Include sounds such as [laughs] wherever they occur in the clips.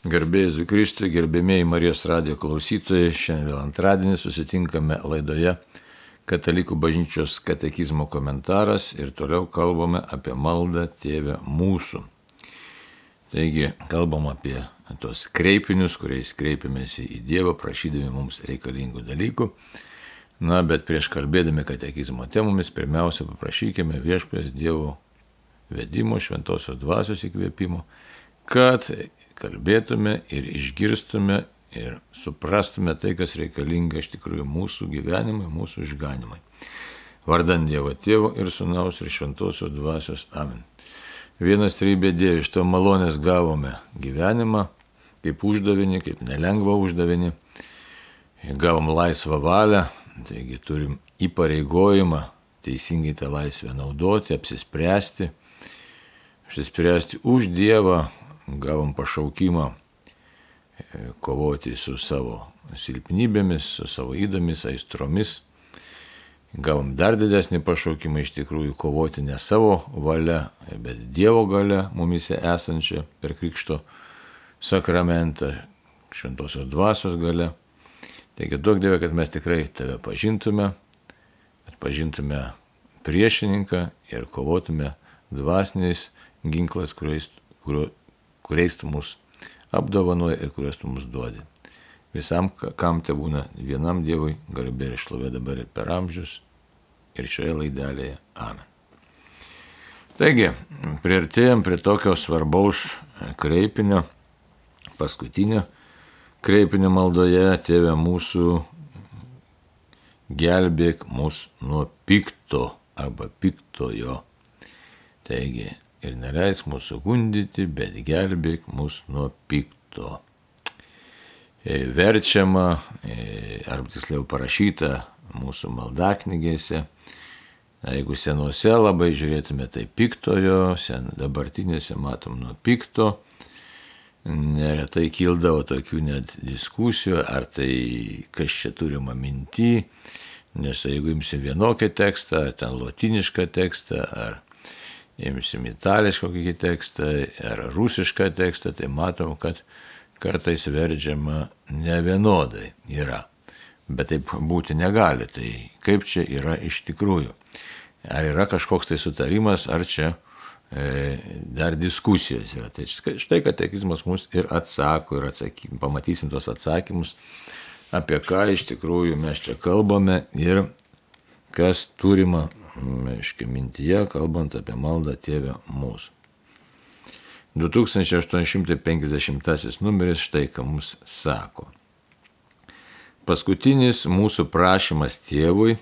Garbėjai Kristui, gerbėmiai Marijos radijo klausytojai, šiandien vėl antradienį susitinkame laidoje Katalikų bažnyčios katekizmo komentaras ir toliau kalbame apie maldą Tėvę mūsų. Taigi, kalbam apie tos kreipinius, kuriais kreipiamės į Dievą, prašydami mums reikalingų dalykų. Na, bet prieš kalbėdami katekizmo temomis, pirmiausia, paprašykime viešpės Dievo vedimo, šventosios dvasios įkvėpimo, kad kalbėtume ir išgirstume ir suprastume tai, kas reikalinga iš tikrųjų mūsų gyvenimui, mūsų išganimui. Vardant Dievo Tėvo ir Sūnaus ir Šventosios Dvasios Amen. Vienas trybė Dieve, iš to malonės gavome gyvenimą, kaip uždavinį, kaip nelengvą uždavinį. Gavom laisvą valią, taigi turim įpareigojimą teisingai tą laisvę naudoti, apsispręsti, apsispręsti už Dievą, gavom pašaukimą e, kovoti su savo silpnybėmis, su savo įdomis, aistromis. Gavom dar didesnį pašaukimą iš tikrųjų kovoti ne savo valia, bet Dievo galia mumise esančia per Krikšto sakramentą, šventosios dvasios galia. Taigi duok Dieve, kad mes tikrai tave pažintume, kad pažintume priešininką ir kovotume dvasiniais ginklais, kuriais, kurio, kuriais tu mus apdovanoji ir kuriuos tu mus duodi. Visam, kam te būna vienam Dievui, garbė ir šlovė dabar ir per amžius, ir šioje laidelėje. Amen. Taigi, prieartėjom prie tokio svarbaus kreipinio, paskutinio kreipinio maldoje, tėvė mūsų, gelbėk mus nuo pikto arba piktojo. Taigi, ir neleis mūsų gundyti, bet gelbėk mus nuo pikto. E, verčiama, e, arba tiksliau parašyta mūsų maldaknygėse. Jeigu senuose labai žiūrėtume, tai piktojo, sen, dabartinėse matom nuo pikto, neretai kildavo tokių net diskusijų, ar tai kas čia turima minti, nes jeigu imsim vienokią tekstą, ar ten lotinišką tekstą, ar imsim itališką kokį tekstą ar rusišką tekstą, tai matom, kad kartais veržiama ne vienodai yra. Bet taip būti negali. Tai kaip čia yra iš tikrųjų? Ar yra kažkoks tai sutarimas, ar čia e, dar diskusijos yra. Tai štai katekizmas mus ir atsako, ir atsaky, pamatysim tos atsakymus, apie ką iš tikrųjų mes čia kalbame ir kas turima aiškiai, mintyje, kalbant apie maldą Tėvę mūsų. 2850 numeris štai ką mums sako. Paskutinis mūsų prašymas tėvui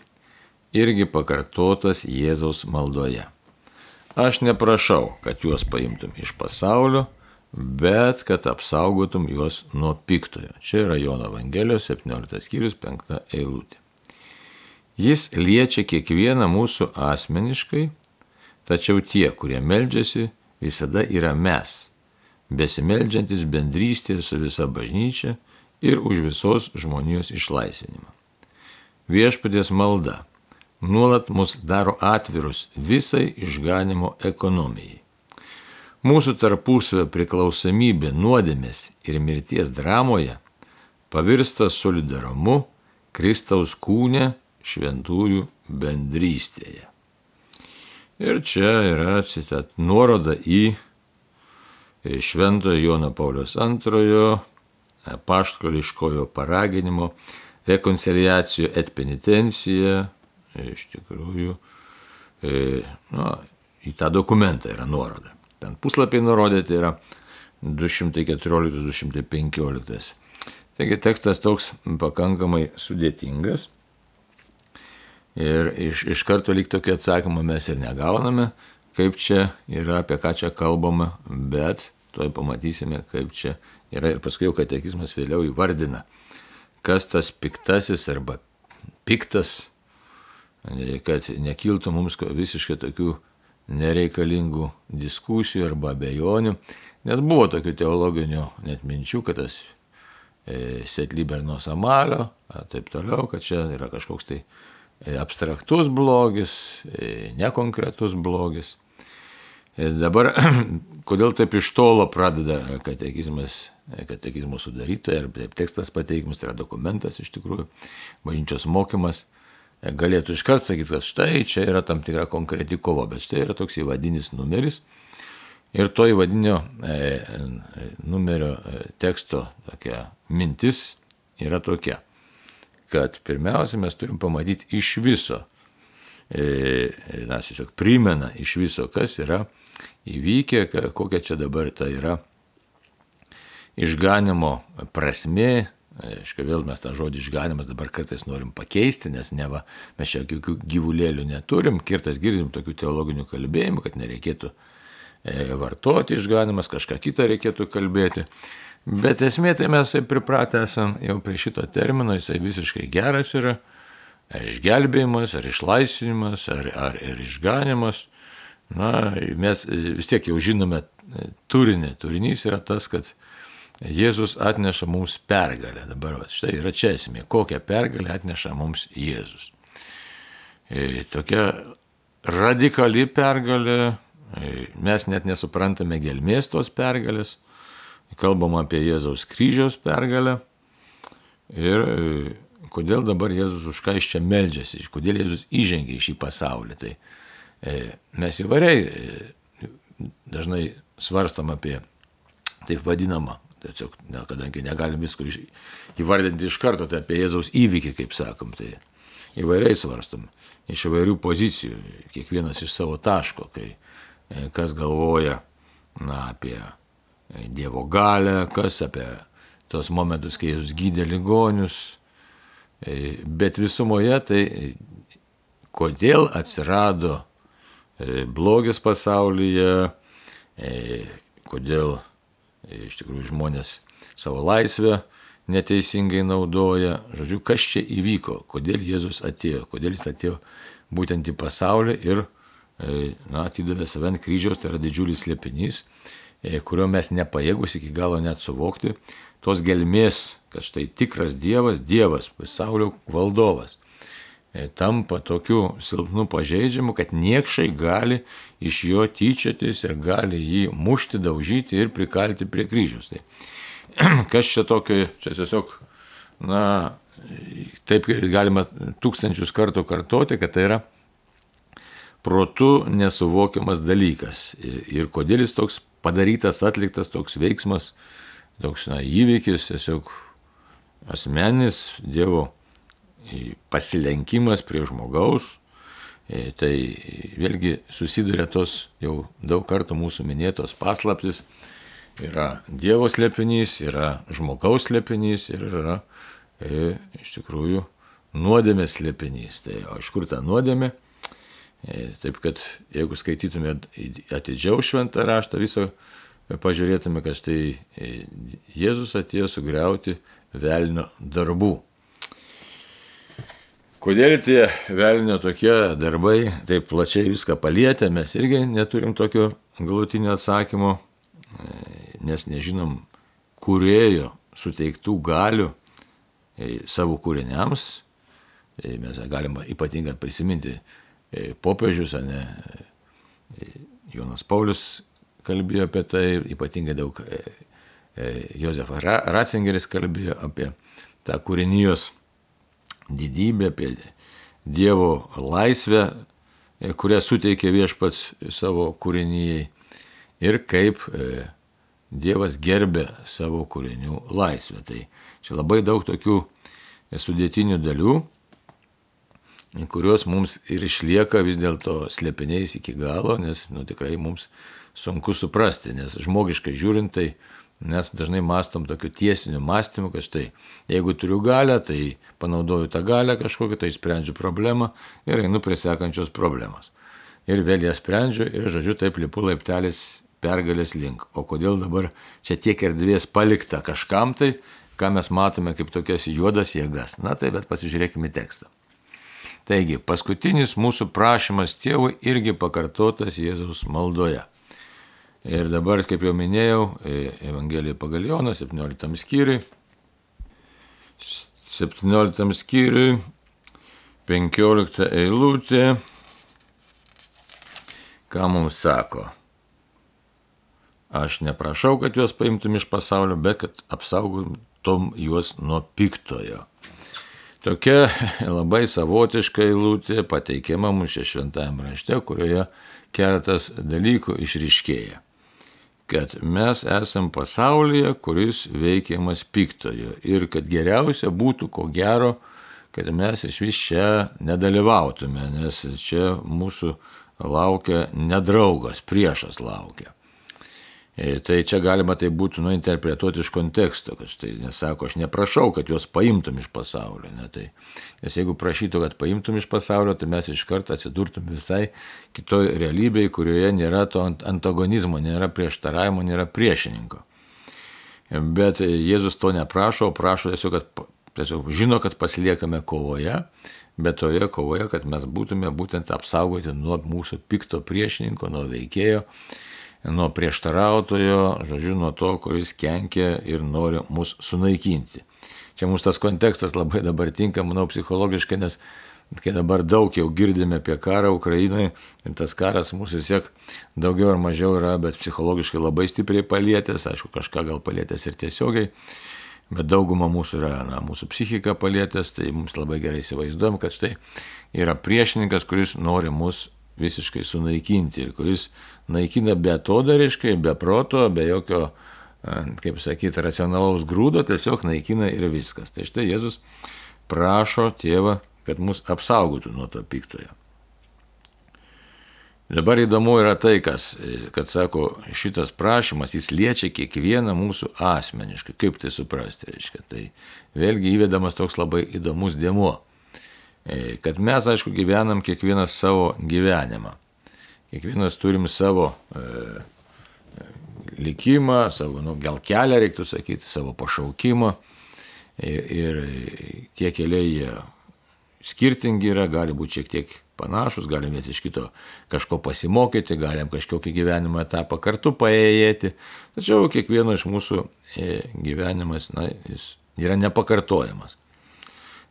irgi pakartotas Jėzaus maldoje. Aš neprašau, kad juos paimtum iš pasaulio, bet kad apsaugotum juos nuo piktojo. Čia yra Jono Evangelijos 17 skyrius 5 eilutė. Jis liečia kiekvieną mūsų asmeniškai, tačiau tie, kurie meldžiasi, visada yra mes, besimeldžiantis bendrystėje su visa bažnyčia ir už visos žmonijos išlaisvinimą. Viešpatės malda nuolat mus daro atvirus visai išganimo ekonomijai. Mūsų tarpusavio priklausomybė nuodėmės ir mirties dramoje pavirsta solidarumu Kristaus kūne šventųjų bendrystėje. Ir čia yra citat nuoroda į Šventojo Jono Paulius II paštoliškojo paraginimo rekonciliacijų et penitencija, iš tikrųjų, nu, į tą dokumentą yra nuoroda. Ten puslapiai nurodyti yra 214-215. Taigi tekstas toks pakankamai sudėtingas. Ir iš, iš karto lyg tokio atsakymo mes ir negauname, kaip čia yra, apie ką čia kalbama, bet toj pamatysime, kaip čia yra. Ir paskui jau katekizmas vėliau įvardina, kas tas piktasis arba piktas, kad nekiltų mums visiškai tokių nereikalingų diskusijų arba abejonių, nes buvo tokių teologinių net minčių, kad tas e, setlibernos amalio, taip toliau, kad čia yra kažkoks tai abstraktus blogis, e, nekonkretus blogis. Dabar, [clears throat] kodėl taip iš tolo pradeda katekizmas, katekizmo sudarytoja, ir taip tekstas pateikimas, tai yra dokumentas iš tikrųjų, bažnyčios mokymas, galėtų iškart sakyti, kad štai čia yra tam tikra konkreti kova, bet štai yra toks įvadinis numeris. Ir to įvadinio e, numerio e, teksto tokia mintis yra tokia, kad pirmiausia mes turim pamatyti iš viso, e, na, tiesiog primena iš viso, kas yra įvykę, kokia čia dabar ta yra išganimo prasme, Aišku, vėl mes tą žodį išganimas dabar kartais norim pakeisti, nes neva mes čia jokių gyvulėlių neturim, kirtas girdim tokių teologinių kalbėjimų, kad nereikėtų e, vartoti išganimas, kažką kitą reikėtų kalbėti. Bet esmė tai mes pripratę esame jau prie šito termino, jisai visiškai geras yra. Ar išgelbėjimas, ar išlaisvinimas, ar, ar, ar išganimas. Na, mes vis tiek jau žinome turinį. Turinys yra tas, kad Jėzus atneša mums pergalę. Dabar va, štai yra čia esmė, kokią pergalę atneša mums Jėzus. E, tokia radikali pergalė, e, mes net nesuprantame gelmės tos pergalės, kalbam apie Jėzaus kryžiaus pergalę ir e, kodėl dabar Jėzus už ką iš čia meldžiasi, kodėl Jėzus įžengia į šį pasaulį. Tai e, mes įvairiai e, dažnai svarstam apie taip vadinamą Tiesiog, kadangi negalim visko įvardinti iš karto, tai apie Jėzaus įvykį, kaip sakom, tai įvairiai svarstom, iš įvairių pozicijų, kiekvienas iš savo taško, kai kas galvoja na, apie e, Dievo galę, kas apie tos momentus, kai Jėzus gydė ligonius, e, bet visumoje tai kodėl atsirado blogis pasaulyje, kodėl iš tikrųjų žmonės savo laisvę neteisingai naudoja. Žodžiu, kas čia įvyko, kodėl Jėzus atėjo, kodėl jis atėjo būtent į pasaulį ir e, na, atidavė save ant kryžiaus, tai yra didžiulis slėpinys, e, kurio mes nepajėgus iki galo net suvokti, tos gelmės, kad štai tikras Dievas, Dievas, pasaulio valdovas E, tampa tokiu silpnu pažeidžiamu, kad niekšai gali iš jo tyčiotis ir gali jį mušti, daužyti ir prikalti prie kryžius. Tai [clears throat] kas čia tokio, čia tiesiog, na, taip galima tūkstančius kartų kartoti, kad tai yra protu nesuvokiamas dalykas. Ir kodėl jis toks padarytas, atliktas toks veiksmas, toks na, įvykis, tiesiog asmenis Dievo pasilenkimas prie žmogaus, tai vėlgi susiduria tos jau daug kartų mūsų minėtos paslaptis. Yra Dievo slėpinys, yra žmogaus slėpinys ir yra e, iš tikrųjų nuodėmės slėpinys. Tai o iš kur ta nuodėmė? E, taip kad jeigu skaitytume atidžiau šventą raštą visą, pažiūrėtume, kad štai e, Jėzus atėjo sugriauti velnio darbų. Kodėl tie velnio tokie darbai taip plačiai viską palietė, mes irgi neturim tokio galutinio atsakymo, nes nežinom kurėjo suteiktų galių e, savo kūriniams. E, mes galime ypatingai prisiminti e, popiežius, ne, Jonas Paulius kalbėjo apie tai, ypatingai daug Josefas Ratzingeris kalbėjo apie tą kūrinijos didybę, apie Dievo laisvę, e, kurią suteikė viešpats savo kūrinyjei ir kaip e, Dievas gerbė savo kūrinių laisvę. Tai čia labai daug tokių e, sudėtinių dalių, kurios mums ir išlieka vis dėlto slėpiniais iki galo, nes nu, tikrai mums sunku suprasti, nes žmogiškai žiūrint tai Mes dažnai mastom tokiu tiesiniu mąstymu, kad štai, jeigu turiu galę, tai panaudoju tą galę kažkokią, tai sprendžiu problemą ir einu prie sekančios problemos. Ir vėl ją sprendžiu ir, žodžiu, taip lipu laiptelis pergalės link. O kodėl dabar čia tiek erdvės palikta kažkam tai, ką mes matome kaip tokias juodas jėgas. Na tai, bet pasižiūrėkime tekstą. Taigi, paskutinis mūsų prašymas tėvui irgi pakartotas Jėzaus maldoje. Ir dabar, kaip jau minėjau, e, Evangelija pagal Joną, 17 skyriui. 17 skyriui, 15 eilutė. Ką mums sako? Aš neprašau, kad juos paimtum iš pasaulio, bet kad apsaugotum juos nuo piktojo. Tokia [laughs] labai savotiška eilutė pateikiama mūsų šventajame rašte, kurioje keletas dalykų išriškėja. Kad mes esam pasaulyje, kuris veikiamas piktojo ir kad geriausia būtų, ko gero, kad mes iš vis čia nedalyvautume, nes čia mūsų laukia nedraugas, priešas laukia. E, tai čia galima tai būtų nuinterpretuoti iš konteksto, kad štai nesako, aš neprašau, kad juos paimtum iš pasaulio. Ne, tai, nes jeigu prašytų, kad paimtum iš pasaulio, tai mes iš karto atsidurtum visai kitoj realybėje, kurioje nėra to antagonizmo, nėra prieštaravimo, nėra priešininko. Bet Jėzus to neprašo, prašo tiesiog, kad tiesiog žino, kad pasiliekame kovoje, bet toje kovoje, kad mes būtume būtent apsaugoti nuo mūsų pikto priešininko, nuo veikėjo nuo prieštarautojo, žodžiu, nuo to, kuris kenkia ir nori mus sunaikinti. Čia mums tas kontekstas labai dabar tinka, manau, psichologiškai, nes kai dabar daug jau girdime apie karą Ukrainoje ir tas karas mūsų vis tiek daugiau ar mažiau yra, bet psichologiškai labai stipriai palietęs, aišku, kažką gal palietęs ir tiesiogiai, bet dauguma mūsų yra, na, mūsų psichika palietęs, tai mums labai gerai įsivaizduojam, kad štai yra priešininkas, kuris nori mus visiškai sunaikinti ir kuris naikina betodariškai, be proto, be jokio, kaip sakyti, racionalaus grūdo, tiesiog naikina ir viskas. Tai štai Jėzus prašo tėvą, kad mus apsaugotų nuo to piktojo. Dabar įdomu yra tai, kas, kad sako, šitas prašymas, jis liečia kiekvieną mūsų asmeniškai. Kaip tai suprasti, reiškia. Tai vėlgi įvedamas toks labai įdomus dėmuo. E, kad mes, aišku, gyvenam kiekvienas savo gyvenimą. Kiekvienas turim savo e, likimą, savo, nu, gal kelią reiktų sakyti, savo pašaukimą. Ir, ir tie keliai jie skirtingi yra, gali būti šiek tiek panašus, galim vienas iš kito kažko pasimokyti, galim kažkokį gyvenimo etapą kartu paėjėti. Tačiau kiekvieno iš mūsų e, gyvenimas, na, yra nepakartojamas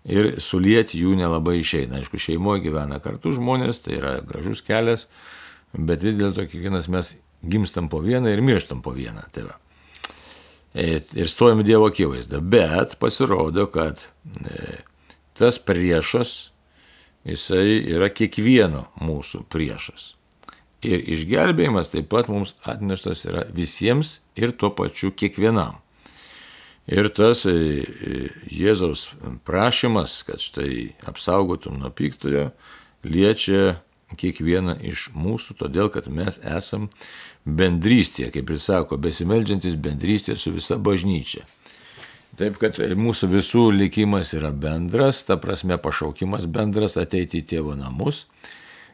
ir sulieti jų nelabai išeina. Aišku, šeimoje gyvena kartu žmonės, tai yra gražus kelias, bet vis dėlto kiekvienas mes gimstam po vieną ir mirštam po vieną. Tai va. Ir stojam Dievo akivaizdą. Bet pasirodo, kad e, tas priešas, jisai yra kiekvieno mūsų priešas. Ir išgelbėjimas taip pat mums atneštas yra visiems ir tuo pačiu kiekvienam. Ir tas e, e, Jėzaus prašymas, kad štai apsaugotum nuo piktojo, liečia kiekvieną iš mūsų, todėl kad mes esam bendrystėje, kaip ir sako, besimeldžiantis bendrystėje su visa bažnyčia. Taip kad mūsų visų likimas yra bendras, ta prasme pašaukimas bendras ateiti į tėvo namus.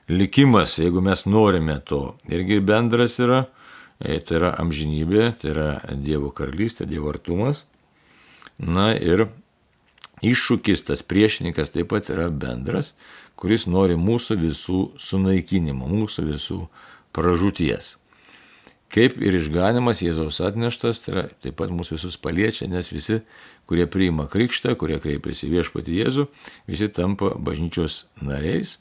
Likimas, jeigu mes norime to, irgi bendras yra, e, tai yra amžinybė, tai yra Dievo karalystė, Dievo artumas. Na ir iššūkis, tas priešininkas taip pat yra bendras, kuris nori mūsų visų sunaikinimo, mūsų visų pražūties. Kaip ir išganimas Jėzaus atneštas, tai yra, taip pat mūsų visus paliečia, nes visi, kurie priima krikštą, kurie kreipiasi viešpati Jėzų, visi tampa bažnyčios nariais.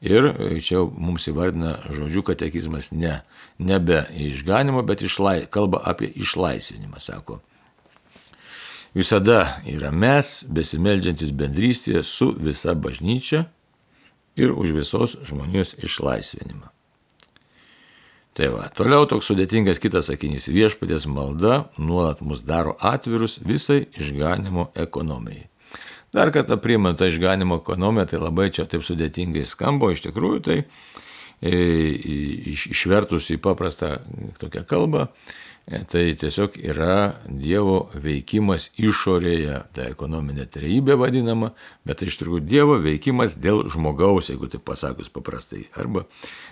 Ir čia mums įvardina žodžių katekizmas ne, nebe išganimo, bet išlai, kalba apie išlaisvinimą, sako visada yra mes, besimeldžiantis bendrystėje su visa bažnyčia ir už visos žmonijos išlaisvinimą. Tai va, toliau toks sudėtingas kitas sakinys - viešpatės malda nuolat mus daro atvirus visai išganimo ekonomijai. Dar kartą priimant tą išganimo ekonomiją, tai labai čia taip sudėtingai skamba, iš tikrųjų tai e, išvertus į paprastą tokią kalbą, Tai tiesiog yra Dievo veikimas išorėje, ta ekonominė trejybė vadinama, bet tai iš tikrųjų Dievo veikimas dėl žmogaus, jeigu taip pasakus paprastai, arba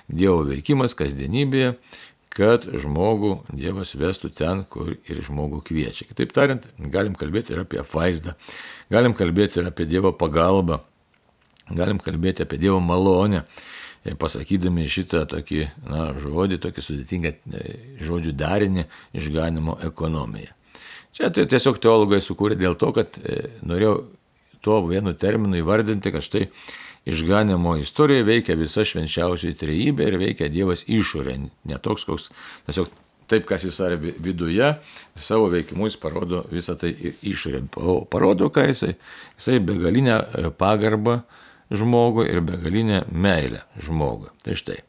Dievo veikimas kasdienybėje, kad žmogų Dievas vestų ten, kur ir žmogų kviečia. Kitaip tariant, galim kalbėti ir apie vaizdą, galim kalbėti ir apie Dievo pagalbą, galim kalbėti apie Dievo malonę pasakydami šitą tokį na, žodį, tokį sudėtingą e, žodžių darinį išganimo ekonomija. Čia tai tiesiog teologai sukūrė dėl to, kad e, norėjau tuo vienu terminu įvardinti, kad štai išganimo istorijoje veikia visa švenčiausiai trejybė ir veikia Dievas išorė, ne toks, koks tiesiog taip, kas jis yra viduje, savo veikimu jis parodo visą tai išorė. Parodo, ką jisai, jisai begalinę pagarbą žmogui ir begalinę meilę žmogui. Tai štai.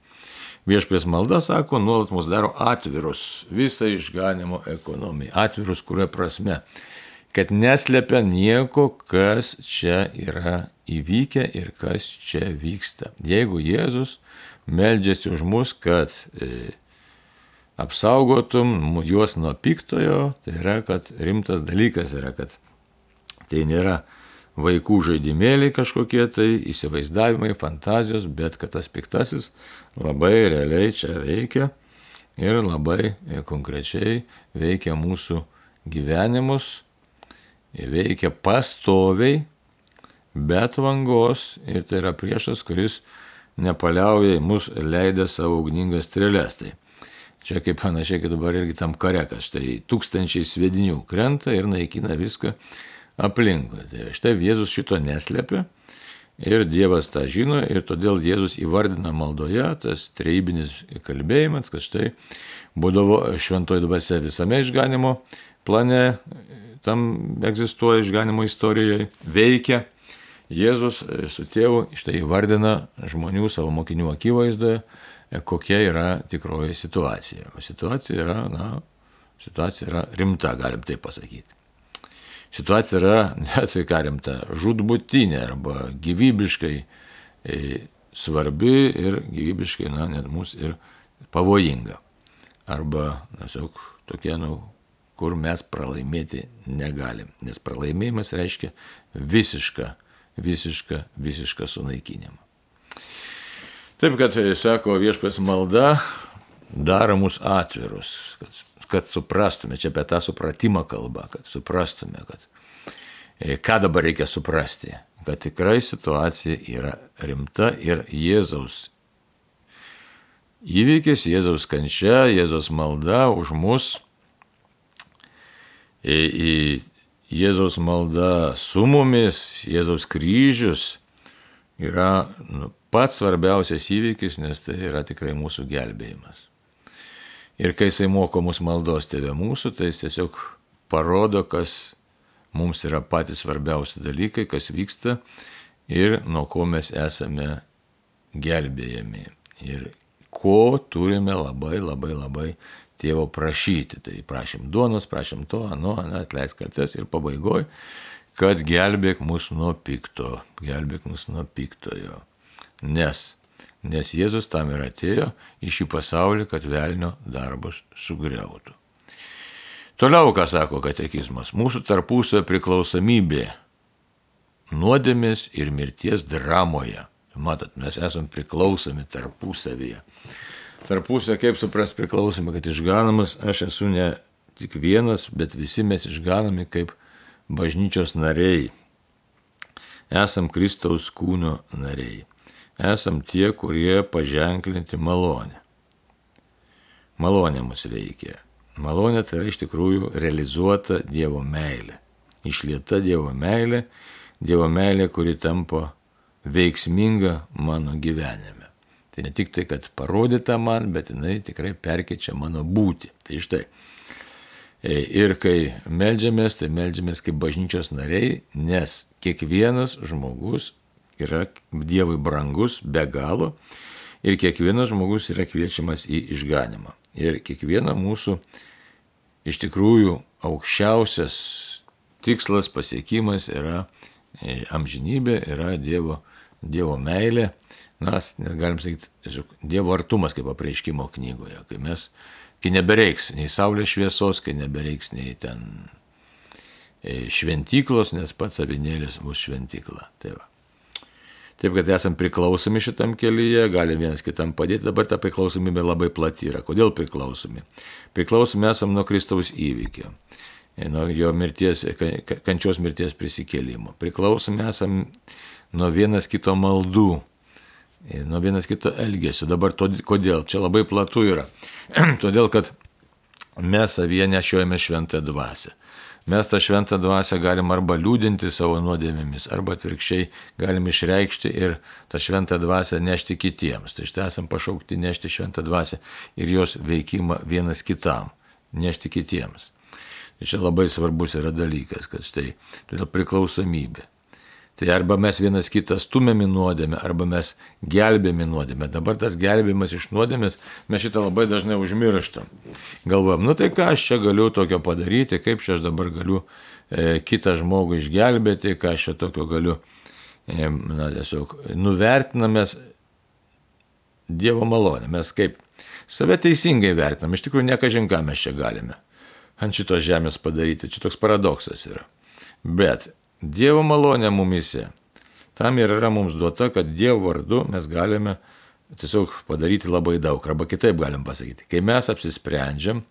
Viešpės malda, sako, nuolat mus daro atvirus visai išganimo ekonomijai. Atvirus kuria prasme? Kad neslepia nieko, kas čia yra įvykę ir kas čia vyksta. Jeigu Jėzus meldžiasi už mus, kad e, apsaugotum juos nuo piktojo, tai yra, kad rimtas dalykas yra, kad tai nėra vaikų žaidimėliai kažkokie tai, įsivaizdavimai, fantazijos, bet kad tas piktasis labai realiai čia veikia ir labai konkrečiai veikia mūsų gyvenimus, veikia pastoviai, bet vangos ir tai yra priešas, kuris nepaliauja į mus leidę savo ugningas strėlės. Tai Čia kaip panašiai, kaip dabar irgi tam kare, kad štai tūkstančiai svedinių krenta ir naikina viską aplinkui. Tai štai Jėzus šito neslėpia ir Dievas tą žino ir todėl Jėzus įvardina maldoje tas treibinis kalbėjimas, kad štai būdavo šventoji dvasia visame išganimo plane, tam egzistuoja išganimo istorijoje, veikia. Jėzus su tėvu štai įvardina žmonių savo mokinių akivaizdoje kokia yra tikroji situacija. Situacija yra, na, situacija yra rimta, galim taip pasakyti. Situacija yra, [laughs] net tai ką rimta, žudbutinė arba gyvybiškai e, svarbi ir gyvybiškai, na, net mūsų ir pavojinga. Arba, tiesiog tokie, nu, kur mes pralaimėti negalim. Nes pralaimėjimas reiškia visišką, visišką, visišką sunaikinimą. Taip, kad e, sako viešpas malda daro mus atvirus, kad, kad suprastume, čia apie tą supratimą kalba, kad suprastume, kad e, ką dabar reikia suprasti, kad tikrai situacija yra rimta ir Jėzaus įvykis, Jėzaus kančia, Jėzaus malda už mus, e, į Jėzaus malda su mumis, Jėzaus kryžius yra nu, pats svarbiausias įvykis, nes tai yra tikrai mūsų gelbėjimas. Ir kai jisai moko mus maldos tėvė mūsų, tai jis tiesiog parodo, kas mums yra patys svarbiausi dalykai, kas vyksta ir nuo ko mes esame gelbėjami. Ir ko turime labai labai labai tėvo prašyti. Tai prašym duonos, prašym to, ano, atleisk kaltes ir pabaigoje, kad gelbėk mus nuo pikto, gelbėk mus nuo piktojo. Nes, nes Jėzus tam ir atėjo į šį pasaulį, kad velnio darbus sugriautų. Toliau, ką sako katekizmas, mūsų tarpusio priklausomybė nuodėmės ir mirties dramoje. Matot, mes esame priklausomi tarpusavyje. Tarpusio, kaip supras priklausomi, kad išganamas aš esu ne tik vienas, bet visi mes išganami kaip bažnyčios nariai. Esam Kristaus kūno nariai esam tie, kurie paženklinti malonę. Malonė mus veikia. Malonė tai yra iš tikrųjų realizuota Dievo meilė. Išlieta Dievo meilė, Dievo meilė, kuri tampa veiksminga mano gyvenime. Tai ne tik tai, kad parodyta man, bet jinai tikrai perkeičia mano būti. Tai štai. E, ir kai melžiamės, tai melžiamės kaip bažnyčios nariai, nes kiekvienas žmogus yra Dievui brangus be galo ir kiekvienas žmogus yra kviečiamas į išganimą. Ir kiekviena mūsų iš tikrųjų aukščiausias tikslas, pasiekimas yra e, amžinybė, yra Dievo, dievo meilė. Mes galim sakyti, Dievo artumas kaip apreiškimo knygoje, kai mes, kai nebereiks nei saulės šviesos, kai nebereiks nei ten e, šventyklos, nes pats avinėlis bus šventykla. Tai va. Taip kad esam priklausomi šitam kelyje, gali vienas kitam padėti, dabar ta priklausomybė labai plati yra. Kodėl priklausomi? Priklausomi esam nuo Kristaus įvykio, nuo jo mirties, kančios mirties prisikėlimo. Priklausomi esam nuo vienas kito maldų, nuo vienas kito elgesio. Dabar to, kodėl? Čia labai platu yra. [clears throat] Todėl, kad mes savyje nešiojame šventą dvasę. Mes tą šventą dvasę galim arba liūdinti savo nuodėmėmis, arba atvirkščiai galim išreikšti ir tą šventą dvasę nešti kitiems. Tai štai esam pašaukti nešti šventą dvasę ir jos veikimą vienas kitam, nešti kitiems. Tai čia labai svarbus yra dalykas, kad štai todėl priklausomybė. Tai arba mes vienas kitą stumėme nuodėmę, arba mes gelbėme nuodėmę. Dabar tas gelbėjimas iš nuodėmės, mes šitą labai dažnai užmirštam. Galvojam, nu tai ką aš čia galiu tokio padaryti, kaip čia aš dabar galiu e, kitą žmogų išgelbėti, ką aš čia tokio galiu, e, na tiesiog, nuvertinamės Dievo malonę. Mes kaip save teisingai vertinam, iš tikrųjų nekažin ką mes čia galime ant šitos žemės padaryti. Čia toks paradoksas yra. Bet Dievo malonė mumise. Tam ir yra mums duota, kad Dievo vardu mes galime tiesiog padaryti labai daug. Arba kitaip galim pasakyti. Kai mes apsisprendžiam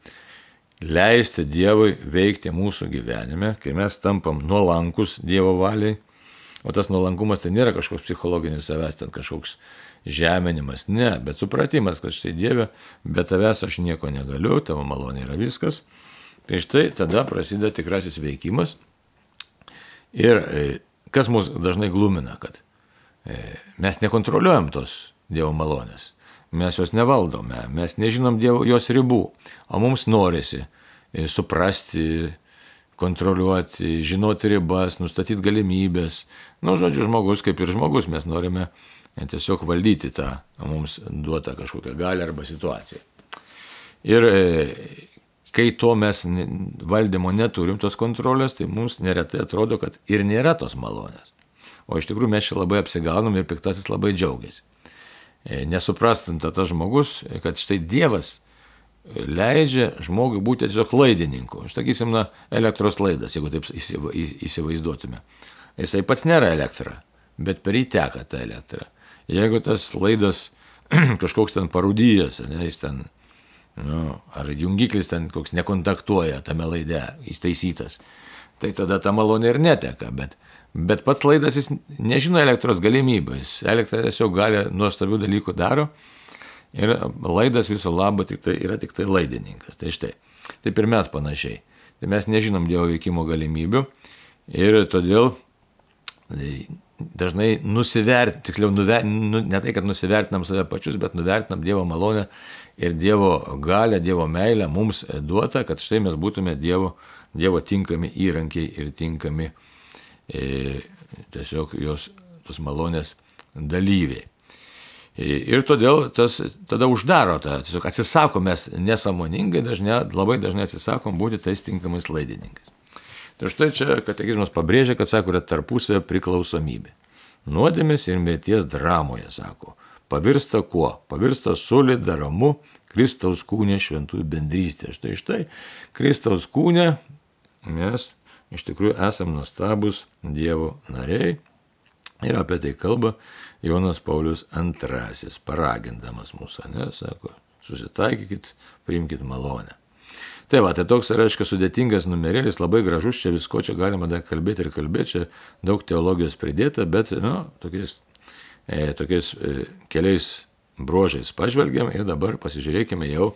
leisti Dievui veikti mūsų gyvenime, kai mes tampam nuolankus Dievo valiai, o tas nuolankumas tai nėra kažkoks psichologinis savęs, ten kažkoks žeminimas, ne, bet supratimas, kad štai Dieve, be tavęs aš nieko negaliu, tavo malonė yra viskas. Tai štai tada prasideda tikrasis veikimas Ir e, kas mus dažnai glumina, kad e, mes nekontroliuojam tos Dievo malonės, mes jos nevaldome, mes nežinom Dievo jos ribų, o mums norisi e, suprasti, kontroliuoti, žinoti ribas, nustatyti galimybės. Nu, žodžiu, žmogus kaip ir žmogus, mes norime tiesiog valdyti tą mums duotą kažkokią galę arba situaciją. Ir kai to mes valdymo neturim, tos kontrolės, tai mums neretai atrodo, kad ir nėra tos malonės. O iš tikrųjų mes čia labai apsigaunam ir piktasis labai džiaugiasi. E, nesuprastinta tas žmogus, kad štai Dievas leidžia žmogui būti tiesiog laidininku. Štakysim, na, elektros laidas, jeigu taip įsivaizduotume. Jisai pats nėra elektra, bet per jį teka ta elektra. Jeigu tas laidas [clears throat] kažkoks ten parūdyjas, ne, jis ten nu, ar jungiklis ten koks nekontaktuoja tame laide, įtaisytas, tai tada ta malonė ir neteka, bet, bet pats laidas jis nežino elektros galimybės, elektra tiesiog gali nuostabių dalykų daro ir laidas viso labo tik tai, yra tik tai laidininkas. Tai štai, taip ir mes panašiai. Tai mes nežinom Dievo veikimo galimybių ir todėl dažnai nusivertinam, tiksliau, nuver, nu, ne tai, kad nusivertinam save pačius, bet nuvertinam Dievo malonę ir Dievo galę, Dievo meilę mums duota, kad štai mes būtume Dievo, dievo tinkami įrankiai ir tinkami e, tiesiog jos tos malonės dalyviai. E, ir todėl tas tada uždaro tą, tiesiog atsisakom mes nesamoningai, dažnai, labai dažnai atsisakom būti tais tinkamais laidininkais. Tai štai čia katekizmas pabrėžia, kad sako, yra tarpusavio priklausomybė. Nuodėmės ir mirties dramoje, sako, pavirsta kuo? Pavirsta solidarumu Kristaus kūnė šventųjų bendrystė. Štai štai, Kristaus kūnė mes iš tikrųjų esame nustabus Dievo nariai. Ir apie tai kalba Jonas Paulius II, paragindamas mūsų, ne, sako, susitaikykit, priimkite malonę. Tai va, tai toks, reiškia, sudėtingas numerėlis, labai gražus, čia visko čia galima dar kalbėti ir kalbėti, čia daug teologijos pridėta, bet, nu, tokiais, e, tokiais e, keliais bruožais pažvelgiam ir dabar pasižiūrėkime jau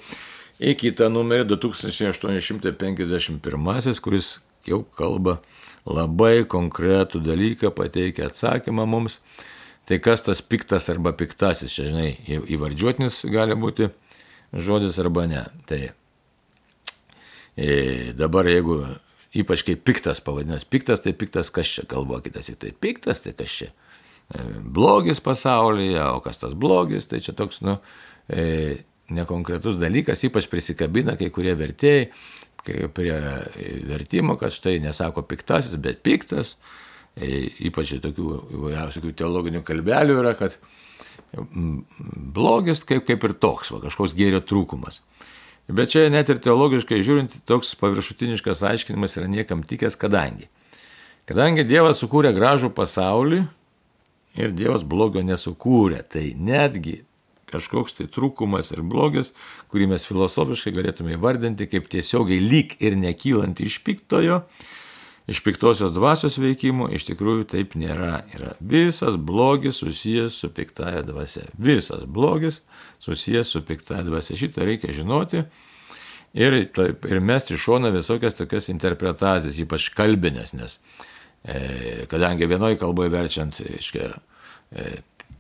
į kitą numerį 2851, kuris jau kalba labai konkretų dalyką, pateikia atsakymą mums. Tai kas tas piktas arba piktasis, čia žinai, įvardžiuotinis gali būti žodis arba ne. Tai E, dabar jeigu ypač kai piktas pavadinas, piktas tai piktas, kas čia kalbokitės į tai piktas, tai kas čia blogis pasaulyje, o kas tas blogis, tai čia toks, nu, e, nekonkretus dalykas, ypač prisikabina kai kurie vertėjai prie vertimo, kad štai nesako piktasis, bet piktas, ypač tokių įvairiausių teologinių kalbelių yra, kad blogis kaip, kaip ir toks, va, kažkoks gėrio trūkumas. Bet čia net ir teologiškai žiūrint, toks paviršutiniškas aiškinimas yra niekam tikęs, kadangi. Kadangi Dievas sukūrė gražų pasaulį ir Dievas blogio nesukūrė, tai netgi kažkoks tai trūkumas ir blogis, kurį mes filosofiškai galėtume įvardinti kaip tiesiogiai lyg ir nekylant iš piktojo, iš piktosios dvasios veikimo iš tikrųjų taip nėra. Yra visas blogis susijęs su piktaja dvasia. Visas blogis susijęs su piktaja dvasia. Šitą reikia žinoti, ir, ir mesti iš šono visokias tokias interpretacijas, ypač kalbinės, nes kadangi vienoje kalboje verčiant, aiškiai, e,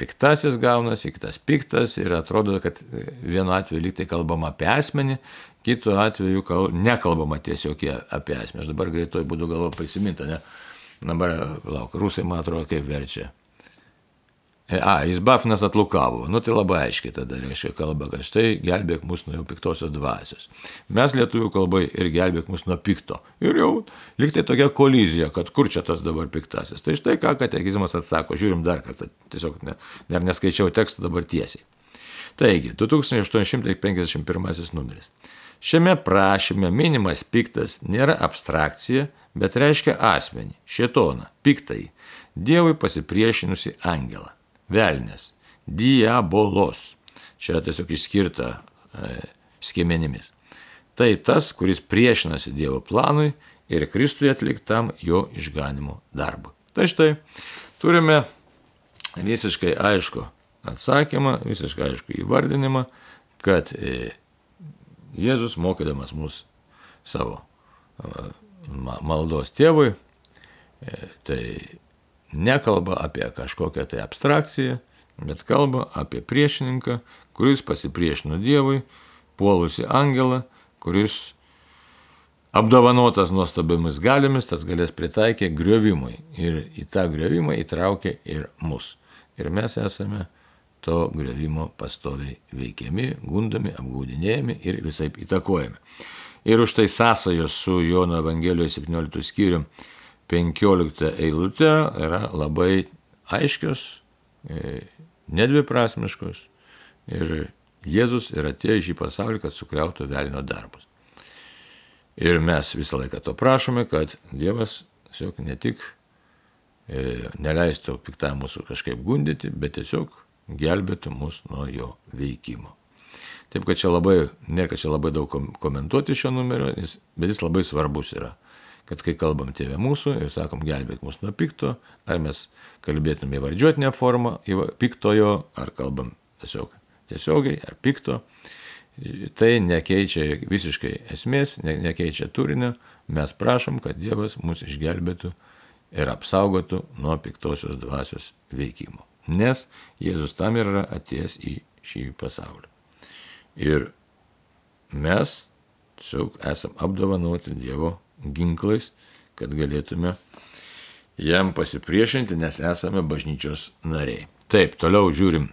piktasis gaunasi, kitas piktas ir atrodo, kad vienu atveju lyg tai kalbama apie asmenį, kitu atveju kal, nekalbama tiesiog apie asmenį. Aš dabar greitoj būdu galvoju prisiminti, ne? Dabar, lauk, rusai, man atrodo, kaip verčia. E, a, jis Bafnas atlukavo. Nu tai labai aiškiai tada reiškia kalba, kad štai gelbėk mus nuo jau piktosios dvasios. Mes lietuvių kalbai ir gelbėk mus nuo pikto. Ir jau liktai tokia kolizija, kad kur čia tas dabar piktasis. Tai štai ką katekizmas atsako, žiūrim dar kartą, tiesiog ne, dar neskaičiau tekstą dabar tiesiai. Taigi, 2851 numeris. Šiame prašyme minimas piktas nėra abstrakcija, bet reiškia asmenį, šetoną, piktąjį, Dievui pasipriešinusi angelą velnės, diabolos. Čia tiesiog išskirta e, skėmenimis. Tai tas, kuris priešinasi Dievo planui ir Kristui atliktam jo išganimo darbui. Tai štai turime visiškai aišku atsakymą, visiškai aišku įvardinimą, kad e, Jėzus mokydamas mus savo e, maldos tėvui, e, tai nekalba apie kažkokią tai abstrakciją, bet kalba apie priešininką, kuris pasipriešino Dievui, puolusi angelą, kuris apdovanotas nuostabiamis galiomis, tas galės pritaikė griovimui ir į tą griovimą įtraukė ir mus. Ir mes esame to griovimo pastoviai veikiami, gundomi, apgaudinėjami ir visai įtakojami. Ir už tai sąsajos su Jono Evangelijos 17 skyrium 15 eilutė yra labai aiškios, e, nedviprasmiškos ir Jėzus yra atėjo į šį pasaulį, kad sukriautų velnio darbus. Ir mes visą laiką to prašome, kad Dievas tiesiog ne tik e, neleistų piktą mūsų kažkaip gundyti, bet tiesiog gelbėtų mus nuo jo veikimo. Taip, kad čia labai, nėra, kad čia labai daug komentuoti šio numerio, bet jis labai svarbus yra kad kai kalbam tėvė mūsų ir sakom gelbėk mus nuo pikto, ar mes kalbėtume įvardžiuotinę formą piktojo, ar kalbam tiesiog tiesiogiai, ar pikto, tai nekeičia visiškai esmės, ne, nekeičia turinio, mes prašom, kad Dievas mus išgelbėtų ir apsaugotų nuo piktosios dvasios veikimo. Nes Jėzus tam yra atėjęs į šį pasaulį. Ir mes tiesiog esam apdovanoti Dievo ginklais, kad galėtume jam pasipriešinti, nes esame bažnyčios nariai. Taip, toliau žiūrim,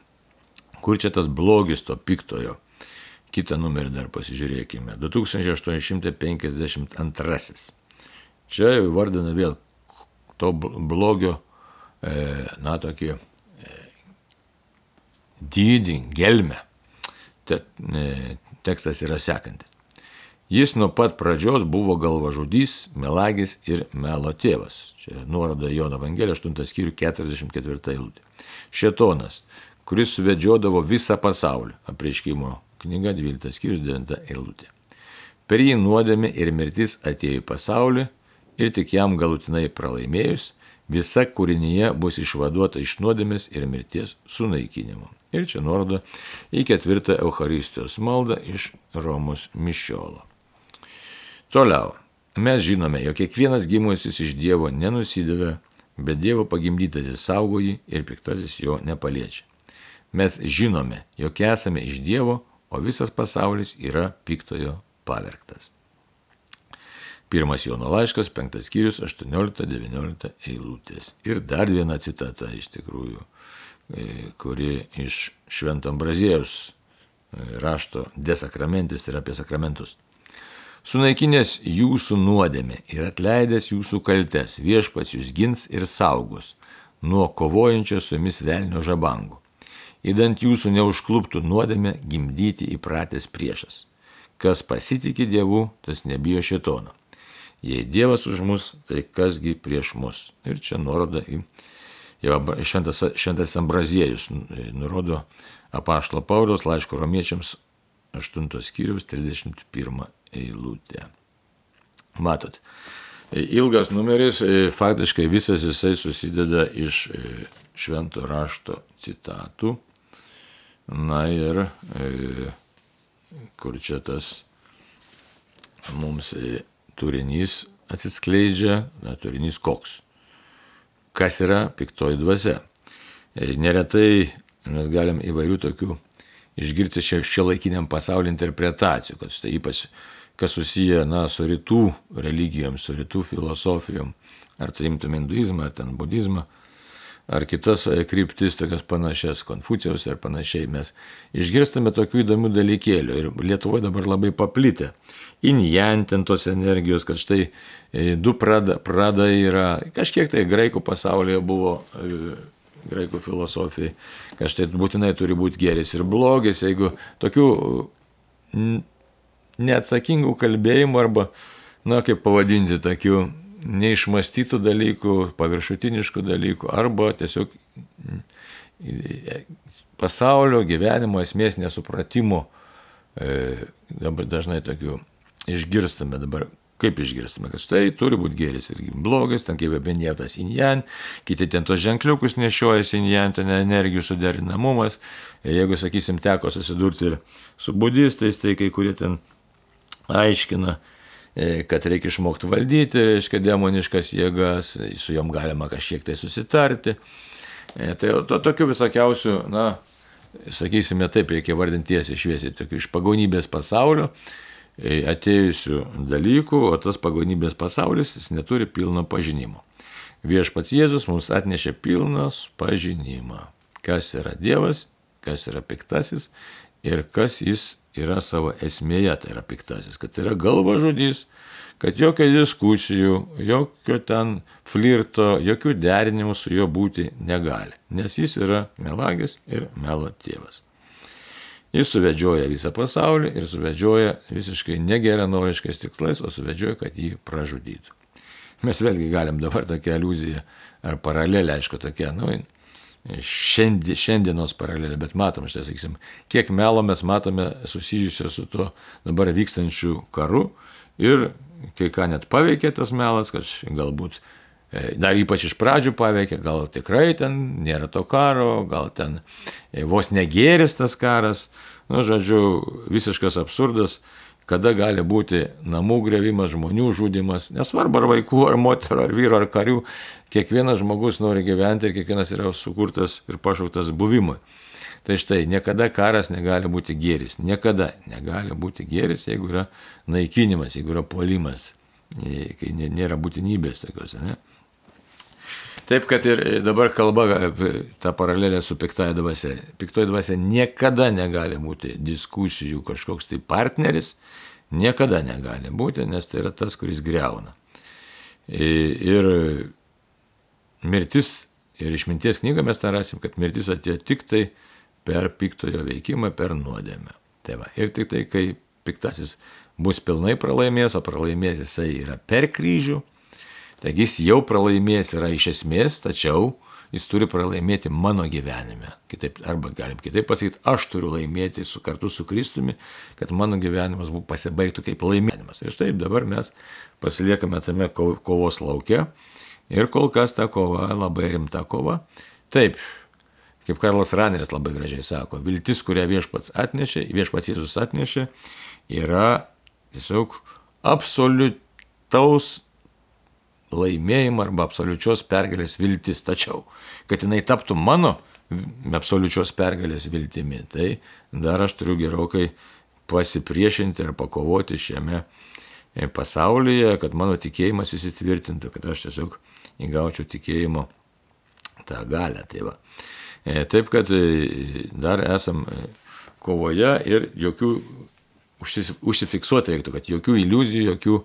kur čia tas blogis to piktojo. Kitą numerį dar pasižiūrėkime. 2852. Čia jau vardina vėl to blogio, e, na, tokį e, dydį, gelmę. Te, e, tekstas yra sekantis. Jis nuo pat pradžios buvo galvažudys, melagis ir melo tėvas. Čia nuoroda Jono Evangelija 8 skyrių 44 eilutė. Šetonas, kuris suvedžiodavo visą pasaulį. Apreiškimo knyga 12 skyrius 9 eilutė. Per jį nuodėmė ir mirtis atėjo į pasaulį ir tik jam galutinai pralaimėjus, visa kūrinyje bus išvaduota iš nuodėmės ir mirties sunaikinimo. Ir čia nuoroda į ketvirtą Eucharistijos maldą iš Romos mišiolo. Toliau. Mes žinome, jog kiekvienas gimusis iš Dievo nenusideda, bet Dievo pagimdytasis saugo jį ir piktasis jo nepaliečia. Mes žinome, jog esame iš Dievo, o visas pasaulis yra piktojo pavergtas. Pirmas Jono laiškas, penktas skyrius, 18-19 eilutės. Ir dar viena citata iš tikrųjų, e, kuri iš Šventom Brazėjaus e, rašto desakramentis ir apie sakramentus sunaikinęs jūsų nuodėmę ir atleidęs jūsų kaltes, viešpats jūs gins ir saugos nuo kovojančio su jumis velnio žabangų. Įdant jūsų neužkluptų nuodėmę gimdyti įpratęs priešas. Kas pasitikė Dievu, tas nebijo šitono. Jei Dievas už mus, tai kasgi prieš mus. Ir čia nurodo į šventas, šventas Ambraziejus, nurodo apaštalo Pauliaus laiško romiečiams 8 skyriaus 31 eilutę. Matot, ilgas numeris, e, faktiškai visas jisai susideda iš e, švento rašto citatų. Na ir e, kur čia tas mums turinys atsiskleidžia, na, turinys koks. Kas yra piktoji dvasia. Neretai mes galim įvairių tokių išgirti šio, šio laikiniam pasaulio interpretacijų, kad štai ypač kas susiję na, su rytų religijom, su rytų filosofijom, ar tai imtum hinduizmą, ar ten budizmą, ar kitas e, kryptis, tokias panašias, Konfucijos ir panašiai, mes išgirstame tokių įdomių dalykėlių ir Lietuvoje dabar labai paplitę. Injantintos energijos, kad štai e, du prada, prada yra, kažkiek tai graikų pasaulyje buvo e, graikų filosofijai, kad štai būtinai turi būti geris ir blogis, jeigu tokių neatsakingų kalbėjimų arba, na, kaip pavadinti, tokių neišmastytų dalykų, paviršutiniškų dalykų arba tiesiog pasaulio gyvenimo esmės nesupratimo e, dabar dažnai tokių išgirstame dabar. Kaip išgirstame, kad štai turi būti geris ir blogis, ten kaip minėtas injan, kiti ten tos ženkliukus nešiojasi injan, ten energijų suderinamumas. Jeigu, sakysim, teko susidurti ir su budistais, tai kai kurie ten aiškina, E, kad reikia išmokti valdyti, reiškia, demoniškas jėgas, su juom galima kažkiek tai susitarti. E, tai to tokių visokiausių, na, sakysime taip, reikia vardinti tiesiai šviesiai, tokių iš pagonybės pasaulio atėjusių dalykų, o tas pagonybės pasaulis jis neturi pilno pažinimo. Viešpats Jėzus mums atnešė pilnas pažinimą, kas yra Dievas, kas yra piktasis ir kas jis yra savo esmėje, tai yra piktasis, kad tai yra galva žudys, kad jokio diskusijų, jokio ten flirto, jokių derinimų su juo būti negali, nes jis yra melagis ir melo tėvas. Jis suvedžioja visą pasaulį ir suvedžioja visiškai negeranoriškais tikslais, o suvedžioja, kad jį pražudytų. Mes vėlgi galim dabar tokią aliuziją ar paralelę, aišku, tokia, nu, šiandien, šiandienos paralelė, bet matom, štai sakysim, kiek melo mes matome susijusio su tuo dabar vykstančiu karu ir kai ką net paveikė tas melas, kad galbūt dar ypač iš pradžių paveikė, gal tikrai ten nėra to karo, gal ten e, vos negėris tas karas, nu, žodžiu, visiškas absurdas, kada gali būti namų grevimas, žmonių žudimas, nesvarbu ar vaikų, ar moterų, ar vyro, ar karių, kiekvienas žmogus nori gyventi ir kiekvienas yra sukurtas ir pašauktas buvimui. Tai štai, niekada karas negali būti gėris, niekada negali būti gėris, jeigu yra naikinimas, jeigu yra polimas, kai nėra būtinybės tokios. Ne? Taip, kad ir dabar kalba apie tą paralelę su piktoje dvasia. Piktoje dvasia niekada negali būti diskusijų kažkoks tai partneris, niekada negali būti, nes tai yra tas, kuris greuna. Ir mirtis, ir išminties knygą mes tą rasim, kad mirtis atėjo tik tai per piktojo veikimą, per nuodėmę. Tai va, ir tik tai, kai piktasis bus pilnai pralaimėjęs, o pralaimėjęs jisai yra per kryžių, Taigi jis jau pralaimėjęs yra iš esmės, tačiau jis turi pralaimėti mano gyvenime. Kitaip, arba galim kitaip pasakyti, aš turiu laimėti su, kartu su Kristumi, kad mano gyvenimas pasibaigtų kaip laimėjimas. Ir štai dabar mes pasiliekame tame kovos laukia ir kol kas ta kova labai rimta kova. Taip, kaip Karlas Raneris labai gražiai sako, viltis, kurią viešpats atnešė, viešpats Jėzus atnešė, yra tiesiog absoliutaus laimėjimo arba absoliučios pergalės viltis. Tačiau, kad jinai taptų mano absoliučios pergalės viltimi, tai dar aš turiu gerokai pasipriešinti ar pakovoti šiame e, pasaulyje, kad mano tikėjimas įsitvirtintų, kad aš tiesiog įgaučiau tikėjimo tą galę. Tai va. E, taip, kad e, dar esam kovoje ir jokių užsifiksuoti reiktų, kad jokių iliuzijų, jokių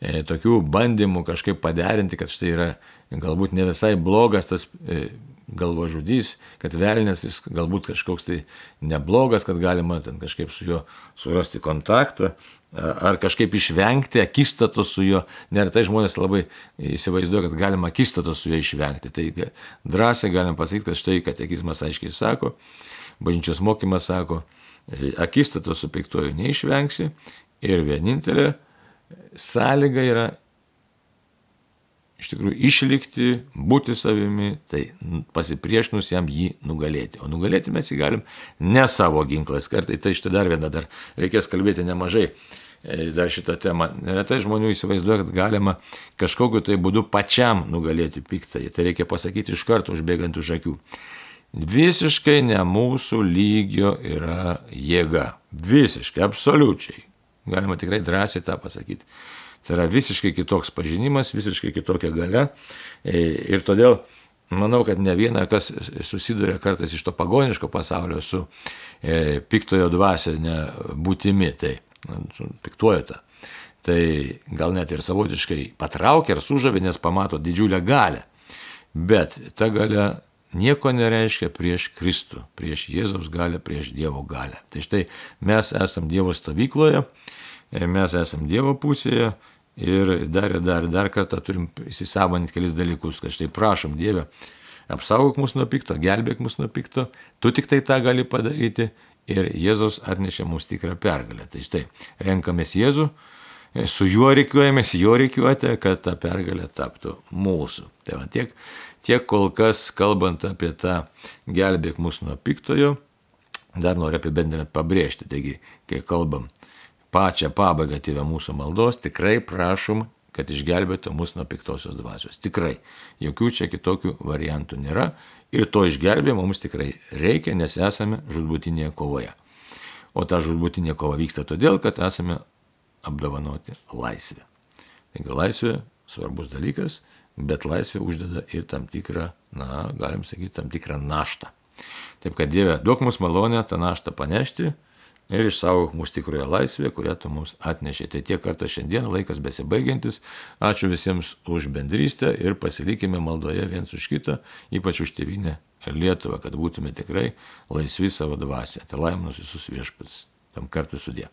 e, tokių bandymų kažkaip paderinti, kad štai yra galbūt ne visai blogas tas e, galvažudys, kad velnės jis galbūt kažkoks tai neblogas, kad galima ten kažkaip su juo surasti kontaktą, ar kažkaip išvengti akistatos su juo. Neretai žmonės labai įsivaizduoja, kad galima akistatos su juo išvengti. Tai drąsiai galim pasakyti, kad štai katekizmas aiškiai sako, bažnyčios mokymas sako, e, akistatos su piktoju neišvengsi ir vienintelė sąlyga yra iš tikrųjų išlikti, būti savimi, tai pasipriešinus jam jį nugalėti. O nugalėti mes jį galim ne savo ginklais. Kartai tai štai dar viena, dar reikės kalbėti nemažai e, dar šitą temą. Neretai žmonių įsivaizduoja, kad galima kažkokiu tai būdu pačiam nugalėti piktąjį. Tai reikia pasakyti iš karto užbėgant už akių. Visiškai ne mūsų lygio yra jėga. Visiškai, absoliučiai. Galima tikrai drąsiai tą pasakyti. Tai yra visiškai kitoks pažinimas, visiškai kitokia gale. Ir todėl manau, kad ne viena, kas susiduria kartais iš to pagoniško pasaulio su e, piktojo dvasinė būtimi, tai tą. Tai gal net ir savotiškai patraukia ar sužavė, nes pamato didžiulę galę. Bet ta gale nieko nereiškia prieš Kristų, prieš Jėzaus galę, prieš Dievo galę. Tai štai mes esam Dievo stovykloje, mes esam Dievo pusėje ir dar ir dar ir dar kartą turim įsisavinti kelis dalykus, kad štai prašom Dievę, apsaugok mus nuo pikto, gelbėk mus nuo pikto, tu tik tai tą gali padaryti ir Jėzus atnešė mums tikrą pergalę. Tai štai renkamės Jėzų, e, su juo reikiuojamės, jo reikiuotė, kad ta pergalė taptų mūsų. Tai va tiek Tiek kol kas, kalbant apie tą gelbėk mus nuo piktojo, dar noriu apibendrinti pabrėžti. Taigi, kai kalbam pačią pabaigą tėvę mūsų maldos, tikrai prašom, kad išgelbėtų mus nuo piktosios dvasios. Tikrai. Jokių čia kitokių variantų nėra. Ir to išgelbėjimo mums tikrai reikia, nes esame žudbutinėje kovoje. O ta žudbutinė kova vyksta todėl, kad esame apdovanoti laisvę. Taigi laisvė svarbus dalykas bet laisvė uždeda ir tam tikrą, na, galim sakyti, tam tikrą naštą. Taip kad Dieve, duok mums malonę tą naštą panešti ir išsaugok mūsų tikroje laisvėje, kurią tu mums atnešė. Tai tiek kartą šiandien laikas besibaigiantis. Ačiū visiems už bendrystę ir pasilikime maldoje viens už kitą, ypač už tėvynę Lietuvą, kad būtume tikrai laisvi savo dvasia. Tai laiminos visus viešpats. Tam kartu sudė.